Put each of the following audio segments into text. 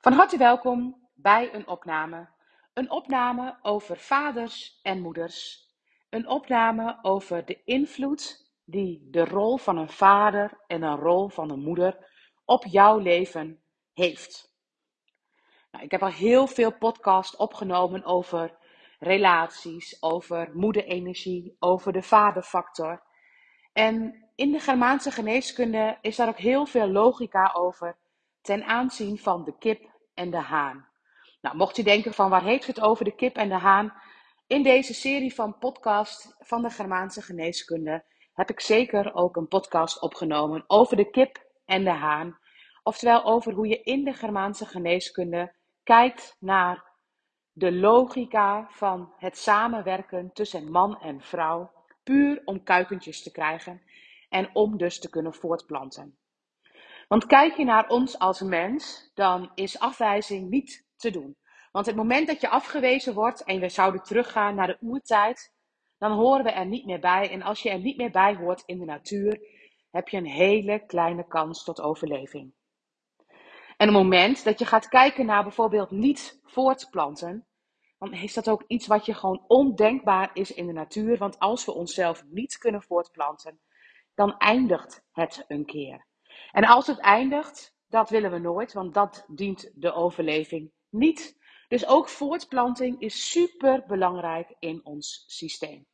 Van harte welkom bij een opname. Een opname over vaders en moeders. Een opname over de invloed die de rol van een vader en een rol van een moeder op jouw leven heeft. Nou, ik heb al heel veel podcasts opgenomen over relaties, over moederenergie, over de vaderfactor. En in de Germaanse geneeskunde is daar ook heel veel logica over ten aanzien van de kip en de haan. Nou, mocht u denken van waar heeft het over de kip en de haan? In deze serie van podcast van de Germaanse geneeskunde heb ik zeker ook een podcast opgenomen over de kip en de haan. Oftewel over hoe je in de Germaanse geneeskunde kijkt naar de logica van het samenwerken tussen man en vrouw, puur om kuikentjes te krijgen en om dus te kunnen voortplanten. Want kijk je naar ons als mens, dan is afwijzing niet te doen. Want het moment dat je afgewezen wordt en we zouden teruggaan naar de oertijd, dan horen we er niet meer bij. En als je er niet meer bij hoort in de natuur, heb je een hele kleine kans tot overleving. En het moment dat je gaat kijken naar bijvoorbeeld niet voortplanten, dan is dat ook iets wat je gewoon ondenkbaar is in de natuur. Want als we onszelf niet kunnen voortplanten, dan eindigt het een keer. En als het eindigt, dat willen we nooit, want dat dient de overleving niet. Dus ook voortplanting is super belangrijk in ons systeem.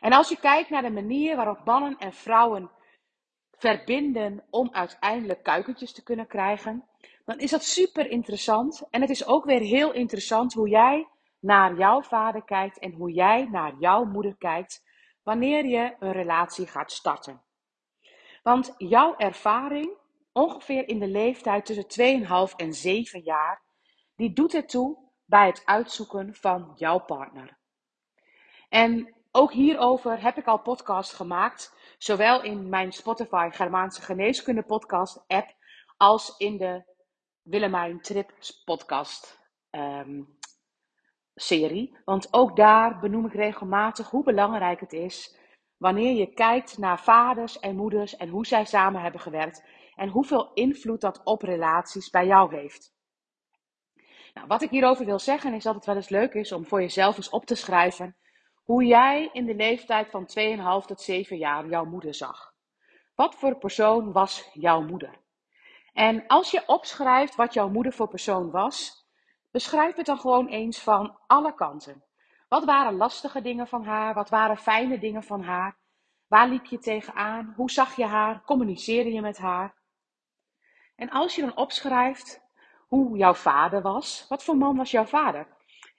En als je kijkt naar de manier waarop mannen en vrouwen verbinden om uiteindelijk kuikentjes te kunnen krijgen, dan is dat super interessant. En het is ook weer heel interessant hoe jij naar jouw vader kijkt en hoe jij naar jouw moeder kijkt wanneer je een relatie gaat starten. Want jouw ervaring, ongeveer in de leeftijd tussen 2,5 en 7 jaar, die doet ertoe bij het uitzoeken van jouw partner. En ook hierover heb ik al podcasts gemaakt, zowel in mijn Spotify Germaanse Geneeskunde podcast app als in de Willemijn Trips podcast um, serie. Want ook daar benoem ik regelmatig hoe belangrijk het is wanneer je kijkt naar vaders en moeders en hoe zij samen hebben gewerkt en hoeveel invloed dat op relaties bij jou heeft. Nou, wat ik hierover wil zeggen is dat het wel eens leuk is om voor jezelf eens op te schrijven hoe jij in de leeftijd van 2,5 tot 7 jaar jouw moeder zag. Wat voor persoon was jouw moeder? En als je opschrijft wat jouw moeder voor persoon was, beschrijf het dan gewoon eens van alle kanten. Wat waren lastige dingen van haar? Wat waren fijne dingen van haar? Waar liep je tegenaan? Hoe zag je haar? Communiceerde je met haar? En als je dan opschrijft hoe jouw vader was, wat voor man was jouw vader?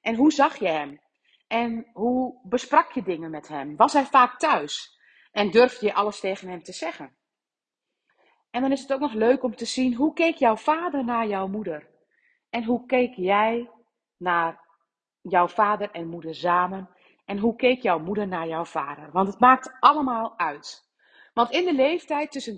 En hoe zag je hem? En hoe besprak je dingen met hem? Was hij vaak thuis? En durfde je alles tegen hem te zeggen? En dan is het ook nog leuk om te zien hoe keek jouw vader naar jouw moeder? En hoe keek jij naar jouw vader en moeder samen? En hoe keek jouw moeder naar jouw vader? Want het maakt allemaal uit. Want in de leeftijd tussen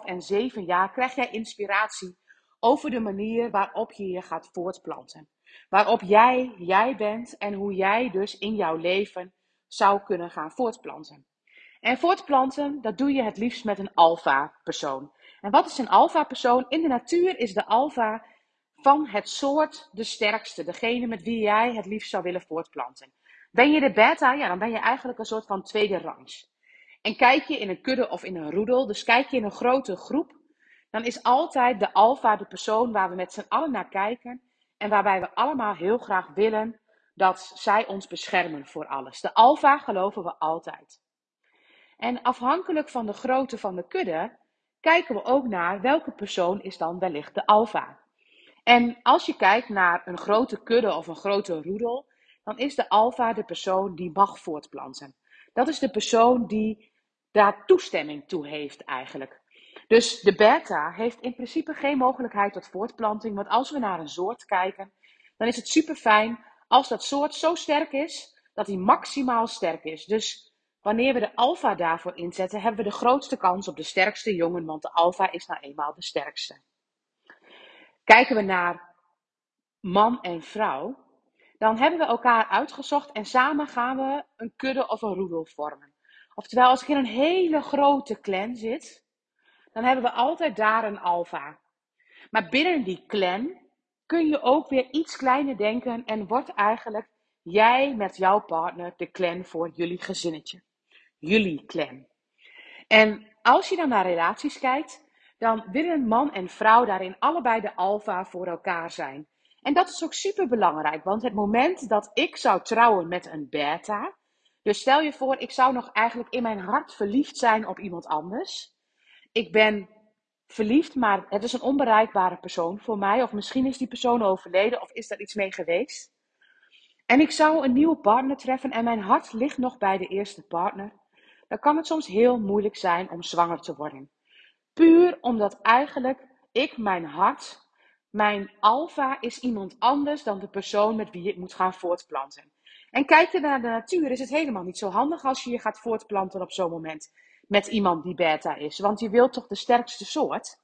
2,5 en 7 jaar krijg jij inspiratie over de manier waarop je je gaat voortplanten. Waarop jij jij bent en hoe jij dus in jouw leven zou kunnen gaan voortplanten. En voortplanten, dat doe je het liefst met een alfa-persoon. En wat is een alfa-persoon? In de natuur is de alfa van het soort de sterkste, degene met wie jij het liefst zou willen voortplanten. Ben je de beta, ja, dan ben je eigenlijk een soort van tweede rangs. En kijk je in een kudde of in een roedel, dus kijk je in een grote groep, dan is altijd de alfa de persoon waar we met z'n allen naar kijken en waarbij we allemaal heel graag willen dat zij ons beschermen voor alles. De alfa geloven we altijd. En afhankelijk van de grootte van de kudde, kijken we ook naar welke persoon is dan wellicht de alfa. En als je kijkt naar een grote kudde of een grote roedel, dan is de alfa de persoon die mag voortplanten. Dat is de persoon die daar toestemming toe heeft eigenlijk. Dus de beta heeft in principe geen mogelijkheid tot voortplanting, want als we naar een soort kijken, dan is het super fijn als dat soort zo sterk is dat hij maximaal sterk is. Dus wanneer we de alfa daarvoor inzetten, hebben we de grootste kans op de sterkste jongen, want de alfa is nou eenmaal de sterkste. Kijken we naar man en vrouw, dan hebben we elkaar uitgezocht en samen gaan we een kudde of een roedel vormen. Oftewel, als ik in een hele grote clan zit, dan hebben we altijd daar een alfa. Maar binnen die clan kun je ook weer iets kleiner denken en wordt eigenlijk jij met jouw partner de clan voor jullie gezinnetje. Jullie clan. En als je dan naar relaties kijkt, dan willen man en vrouw daarin allebei de alfa voor elkaar zijn. En dat is ook super belangrijk, want het moment dat ik zou trouwen met een beta, dus stel je voor, ik zou nog eigenlijk in mijn hart verliefd zijn op iemand anders. Ik ben verliefd, maar het is een onbereikbare persoon voor mij. Of misschien is die persoon overleden of is daar iets mee geweest. En ik zou een nieuwe partner treffen en mijn hart ligt nog bij de eerste partner. Dan kan het soms heel moeilijk zijn om zwanger te worden. Puur omdat eigenlijk ik mijn hart, mijn alfa is iemand anders dan de persoon met wie ik moet gaan voortplanten. En kijk je naar de natuur, is het helemaal niet zo handig als je je gaat voortplanten op zo'n moment met iemand die beta is. Want je wilt toch de sterkste soort.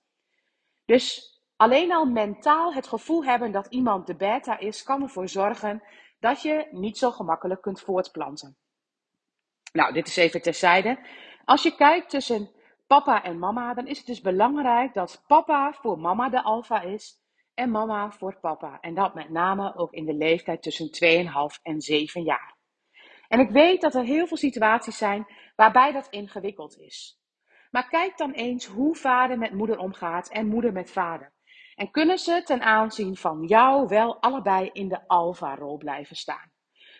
Dus alleen al mentaal het gevoel hebben dat iemand de beta is, kan ervoor zorgen dat je niet zo gemakkelijk kunt voortplanten. Nou, dit is even terzijde. Als je kijkt tussen papa en mama, dan is het dus belangrijk dat papa voor mama de alfa is en mama voor papa. En dat met name ook in de leeftijd tussen 2,5 en 7 jaar. En ik weet dat er heel veel situaties zijn waarbij dat ingewikkeld is. Maar kijk dan eens hoe vader met moeder omgaat en moeder met vader. En kunnen ze ten aanzien van jou wel allebei in de alfa-rol blijven staan?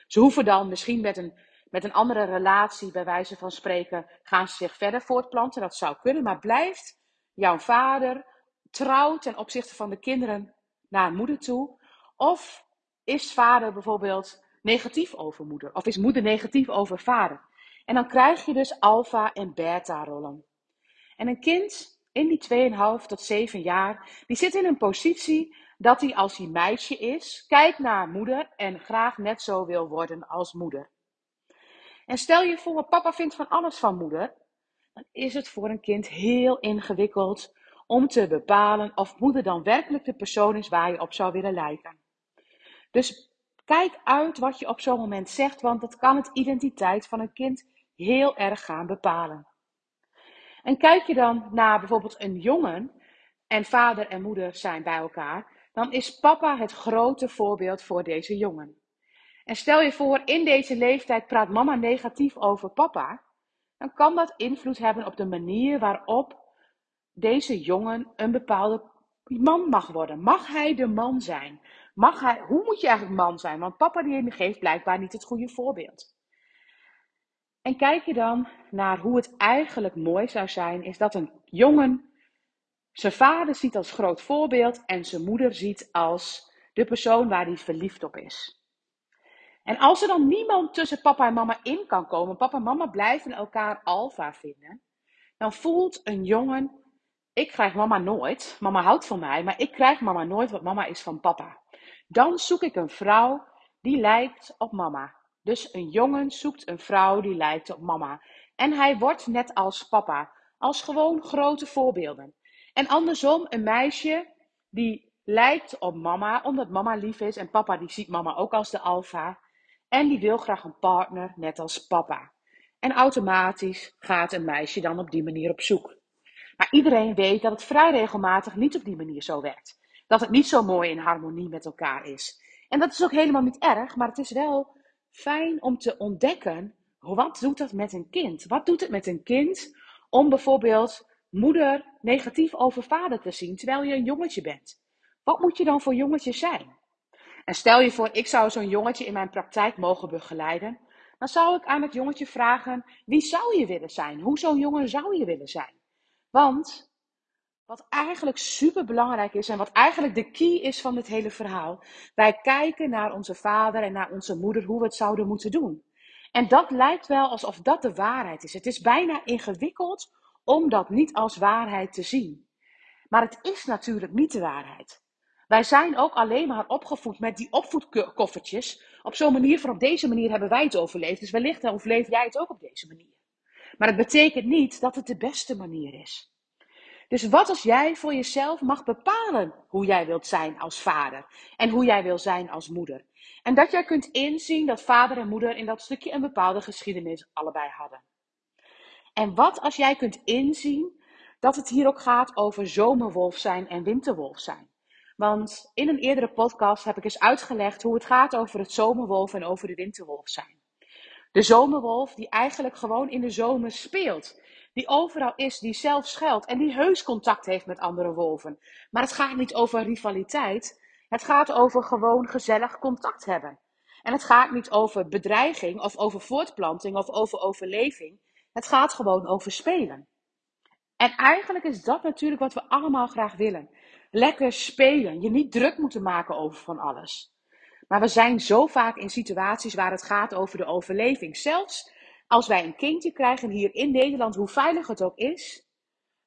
Ze hoeven dan misschien met een, met een andere relatie, bij wijze van spreken, gaan ze zich verder voortplanten. Dat zou kunnen, maar blijft jouw vader trouw ten opzichte van de kinderen naar moeder toe? Of is vader bijvoorbeeld negatief over moeder? Of is moeder negatief over vader? En dan krijg je dus alfa- en beta-rollen. En een kind in die 2,5 tot 7 jaar, die zit in een positie dat hij als hij meisje is, kijkt naar moeder en graag net zo wil worden als moeder. En stel je voor, papa vindt van alles van moeder, dan is het voor een kind heel ingewikkeld om te bepalen of moeder dan werkelijk de persoon is waar je op zou willen lijken. Dus kijk uit wat je op zo'n moment zegt, want dat kan het identiteit van een kind heel erg gaan bepalen. En kijk je dan naar bijvoorbeeld een jongen en vader en moeder zijn bij elkaar, dan is papa het grote voorbeeld voor deze jongen. En stel je voor, in deze leeftijd praat mama negatief over papa, dan kan dat invloed hebben op de manier waarop deze jongen een bepaalde man mag worden. Mag hij de man zijn? Mag hij, hoe moet je eigenlijk man zijn? Want papa die geeft blijkbaar niet het goede voorbeeld. En kijk je dan naar hoe het eigenlijk mooi zou zijn, is dat een jongen zijn vader ziet als groot voorbeeld en zijn moeder ziet als de persoon waar hij verliefd op is. En als er dan niemand tussen papa en mama in kan komen, papa en mama blijven elkaar alfa vinden, dan voelt een jongen, ik krijg mama nooit, mama houdt van mij, maar ik krijg mama nooit, want mama is van papa. Dan zoek ik een vrouw die lijkt op mama. Dus een jongen zoekt een vrouw die lijkt op mama. En hij wordt net als papa, als gewoon grote voorbeelden. En andersom, een meisje die lijkt op mama, omdat mama lief is en papa die ziet mama ook als de alfa. En die wil graag een partner, net als papa. En automatisch gaat een meisje dan op die manier op zoek. Maar iedereen weet dat het vrij regelmatig niet op die manier zo werkt. Dat het niet zo mooi in harmonie met elkaar is. En dat is ook helemaal niet erg, maar het is wel fijn om te ontdekken, wat doet dat met een kind? Wat doet het met een kind om bijvoorbeeld moeder negatief over vader te zien terwijl je een jongetje bent? Wat moet je dan voor jongetje zijn? En stel je voor, ik zou zo'n jongetje in mijn praktijk mogen begeleiden. Dan zou ik aan het jongetje vragen, wie zou je willen zijn? Hoe zo'n jongen zou je willen zijn? Want wat eigenlijk super belangrijk is en wat eigenlijk de key is van dit hele verhaal. Wij kijken naar onze vader en naar onze moeder hoe we het zouden moeten doen. En dat lijkt wel alsof dat de waarheid is. Het is bijna ingewikkeld om dat niet als waarheid te zien. Maar het is natuurlijk niet de waarheid. Wij zijn ook alleen maar opgevoed met die opvoedkoffertjes. Op zo'n manier van op deze manier hebben wij het overleefd. Dus wellicht overleef jij het ook op deze manier. Maar het betekent niet dat het de beste manier is. Dus wat als jij voor jezelf mag bepalen hoe jij wilt zijn als vader en hoe jij wil zijn als moeder? En dat jij kunt inzien dat vader en moeder in dat stukje een bepaalde geschiedenis allebei hadden. En wat als jij kunt inzien dat het hier ook gaat over zomerwolf zijn en winterwolf zijn? Want in een eerdere podcast heb ik eens uitgelegd hoe het gaat over het zomerwolf en over de winterwolf zijn. De zomerwolf die eigenlijk gewoon in de zomer speelt. Die overal is, die zelf schuilt en die heus contact heeft met andere wolven. Maar het gaat niet over rivaliteit. Het gaat over gewoon gezellig contact hebben. En het gaat niet over bedreiging of over voortplanting of over overleving. Het gaat gewoon over spelen. En eigenlijk is dat natuurlijk wat we allemaal graag willen. Lekker spelen, je niet druk moeten maken over van alles. Maar we zijn zo vaak in situaties waar het gaat over de overleving. Zelfs als wij een kindje krijgen hier in Nederland, hoe veilig het ook is,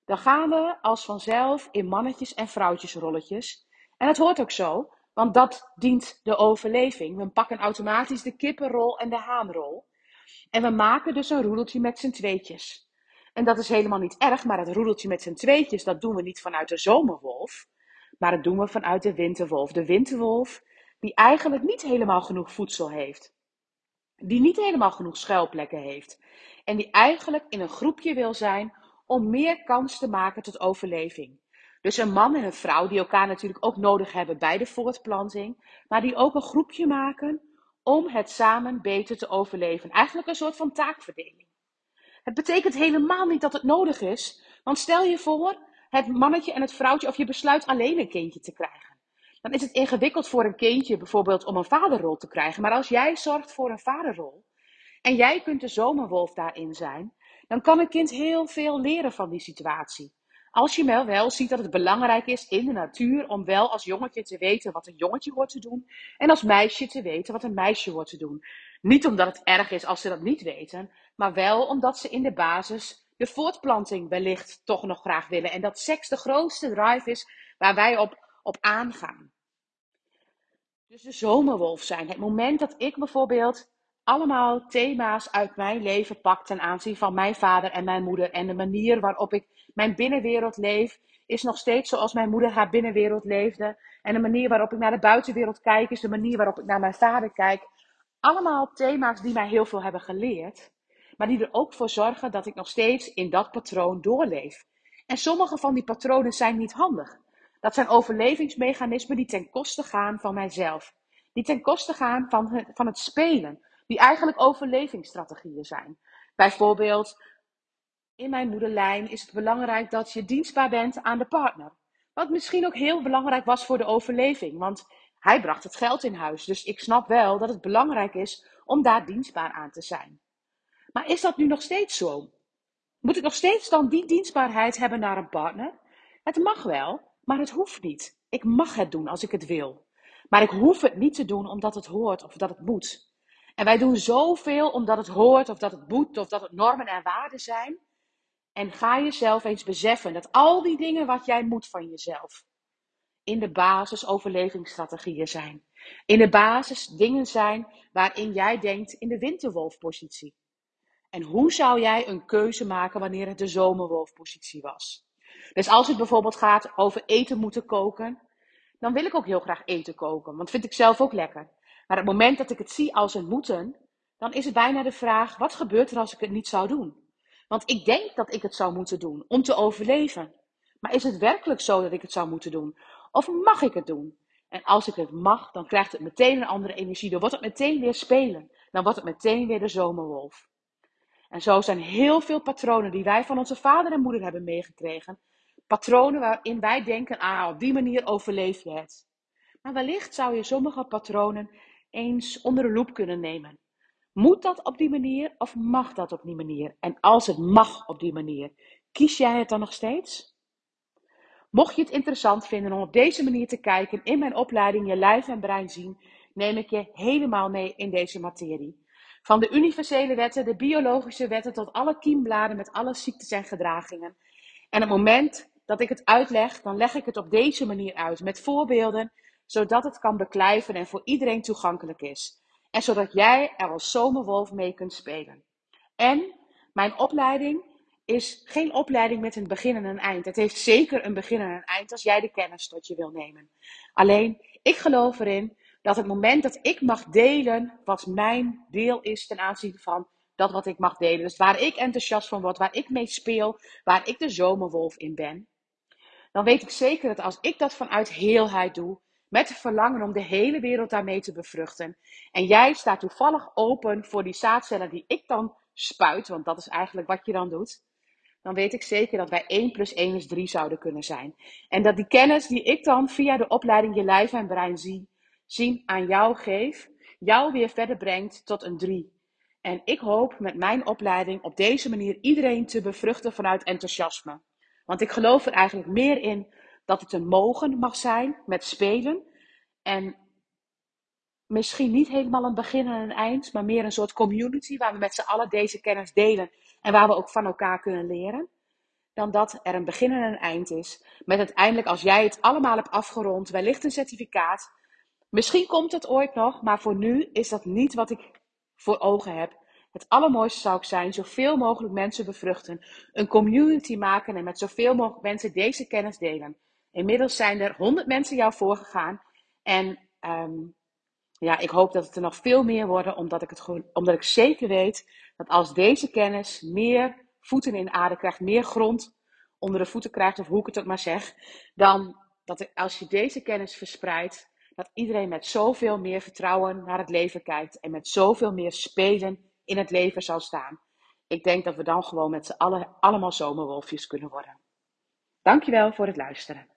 dan gaan we als vanzelf in mannetjes en vrouwtjesrolletjes. En het hoort ook zo, want dat dient de overleving. We pakken automatisch de kippenrol en de haanrol. En we maken dus een roedeltje met z'n tweetjes. En dat is helemaal niet erg, maar het roedeltje met z'n tweetjes, dat doen we niet vanuit de zomerwolf, maar dat doen we vanuit de winterwolf. De winterwolf die eigenlijk niet helemaal genoeg voedsel heeft. Die niet helemaal genoeg schuilplekken heeft. En die eigenlijk in een groepje wil zijn om meer kans te maken tot overleving. Dus een man en een vrouw die elkaar natuurlijk ook nodig hebben bij de voortplanting, maar die ook een groepje maken om het samen beter te overleven. Eigenlijk een soort van taakverdeling. Het betekent helemaal niet dat het nodig is, want stel je voor, het mannetje en het vrouwtje, of je besluit alleen een kindje te krijgen. Dan is het ingewikkeld voor een kindje bijvoorbeeld om een vaderrol te krijgen. Maar als jij zorgt voor een vaderrol en jij kunt de zomerwolf daarin zijn, dan kan een kind heel veel leren van die situatie. Als je wel, ziet dat het belangrijk is in de natuur om wel als jongetje te weten wat een jongetje hoort te doen en als meisje te weten wat een meisje hoort te doen. Niet omdat het erg is als ze dat niet weten, maar wel omdat ze in de basis de voortplanting wellicht toch nog graag willen. En dat seks de grootste drive is waar wij op, op aangaan. Dus de zomerwolf zijn. Het moment dat ik bijvoorbeeld allemaal thema's uit mijn leven pak ten aanzien van mijn vader en mijn moeder. En de manier waarop ik mijn binnenwereld leef, is nog steeds zoals mijn moeder haar binnenwereld leefde. En de manier waarop ik naar de buitenwereld kijk, is de manier waarop ik naar mijn vader kijk. Allemaal thema's die mij heel veel hebben geleerd, maar die er ook voor zorgen dat ik nog steeds in dat patroon doorleef. En sommige van die patronen zijn niet handig. Dat zijn overlevingsmechanismen die ten koste gaan van mijzelf. Die ten koste gaan van het, van het spelen. Die eigenlijk overlevingsstrategieën zijn. Bijvoorbeeld, in mijn moederlijn is het belangrijk dat je dienstbaar bent aan de partner. Wat misschien ook heel belangrijk was voor de overleving. Want hij bracht het geld in huis. Dus ik snap wel dat het belangrijk is om daar dienstbaar aan te zijn. Maar is dat nu nog steeds zo? Moet ik nog steeds dan die dienstbaarheid hebben naar een partner? Het mag wel, maar het hoeft niet. Ik mag het doen als ik het wil. Maar ik hoef het niet te doen omdat het hoort of dat het moet. En wij doen zoveel omdat het hoort of dat het moet of dat het normen en waarden zijn. En ga jezelf eens beseffen dat al die dingen wat jij moet van jezelf, in de basis overlevingsstrategieën zijn. In de basis dingen zijn waarin jij denkt in de winterwolfpositie. En hoe zou jij een keuze maken wanneer het de zomerwolfpositie was? Dus als het bijvoorbeeld gaat over eten moeten koken, dan wil ik ook heel graag eten koken, want vind ik zelf ook lekker. Maar het moment dat ik het zie als een moeten, dan is het bijna de vraag: wat gebeurt er als ik het niet zou doen? Want ik denk dat ik het zou moeten doen om te overleven. Maar is het werkelijk zo dat ik het zou moeten doen? Of mag ik het doen? En als ik het mag, dan krijgt het meteen een andere energie. Dan wordt het meteen weer spelen. Dan wordt het meteen weer de zomerwolf. En zo zijn heel veel patronen die wij van onze vader en moeder hebben meegekregen. Patronen waarin wij denken, ah, op die manier overleef je het. Maar wellicht zou je sommige patronen eens onder de loep kunnen nemen. Moet dat op die manier of mag dat op die manier? En als het mag op die manier, kies jij het dan nog steeds? Mocht je het interessant vinden om op deze manier te kijken in mijn opleiding Je Lijf en Brein zien, neem ik je helemaal mee in deze materie. Van de universele wetten, de biologische wetten tot alle kiembladen met alle ziektes en gedragingen. En op het moment dat ik het uitleg, dan leg ik het op deze manier uit met voorbeelden, zodat het kan beklijven en voor iedereen toegankelijk is. En zodat jij er als zomerwolf mee kunt spelen. En mijn opleiding is geen opleiding met een begin en een eind. Het heeft zeker een begin en een eind als jij de kennis tot je wil nemen. Alleen, ik geloof erin dat het moment dat ik mag delen wat mijn deel is ten aanzien van dat wat ik mag delen. Dus waar ik enthousiast van word, waar ik mee speel, waar ik de zomerwolf in ben. dan weet ik zeker dat als ik dat vanuit heelheid doe, met het verlangen om de hele wereld daarmee te bevruchten, en jij staat toevallig open voor die zaadcellen die ik dan spuit, want dat is eigenlijk wat je dan doet, dan weet ik zeker dat wij 1 plus 1 is 3 zouden kunnen zijn. En dat die kennis die ik dan via de opleiding Je Lijf en Brein zie, zien aan jou geef, jou weer verder brengt tot een 3. En ik hoop met mijn opleiding op deze manier iedereen te bevruchten vanuit enthousiasme. Want ik geloof er eigenlijk meer in dat het een mogen mag zijn met spelen. En misschien niet helemaal een begin en een eind, maar meer een soort community waar we met z'n allen deze kennis delen en waar we ook van elkaar kunnen leren. Dan dat er een begin en een eind is. Met uiteindelijk, als jij het allemaal hebt afgerond, wellicht een certificaat. Misschien komt het ooit nog, maar voor nu is dat niet wat ik voor ogen heb. Het allermooiste zou ik zijn, zoveel mogelijk mensen bevruchten, een community maken en met zoveel mogelijk mensen deze kennis delen. Inmiddels zijn er honderd mensen jou voorgegaan en um, ja, ik hoop dat het er nog veel meer worden, omdat ik, het gewoon, omdat ik zeker weet dat als deze kennis meer voeten in de aarde krijgt, meer grond onder de voeten krijgt, of hoe ik het ook maar zeg, dan dat als je deze kennis verspreidt, dat iedereen met zoveel meer vertrouwen naar het leven kijkt en met zoveel meer spelen in het leven zal staan. Ik denk dat we dan gewoon met z'n allen allemaal zomerwolfjes kunnen worden. Dankjewel voor het luisteren.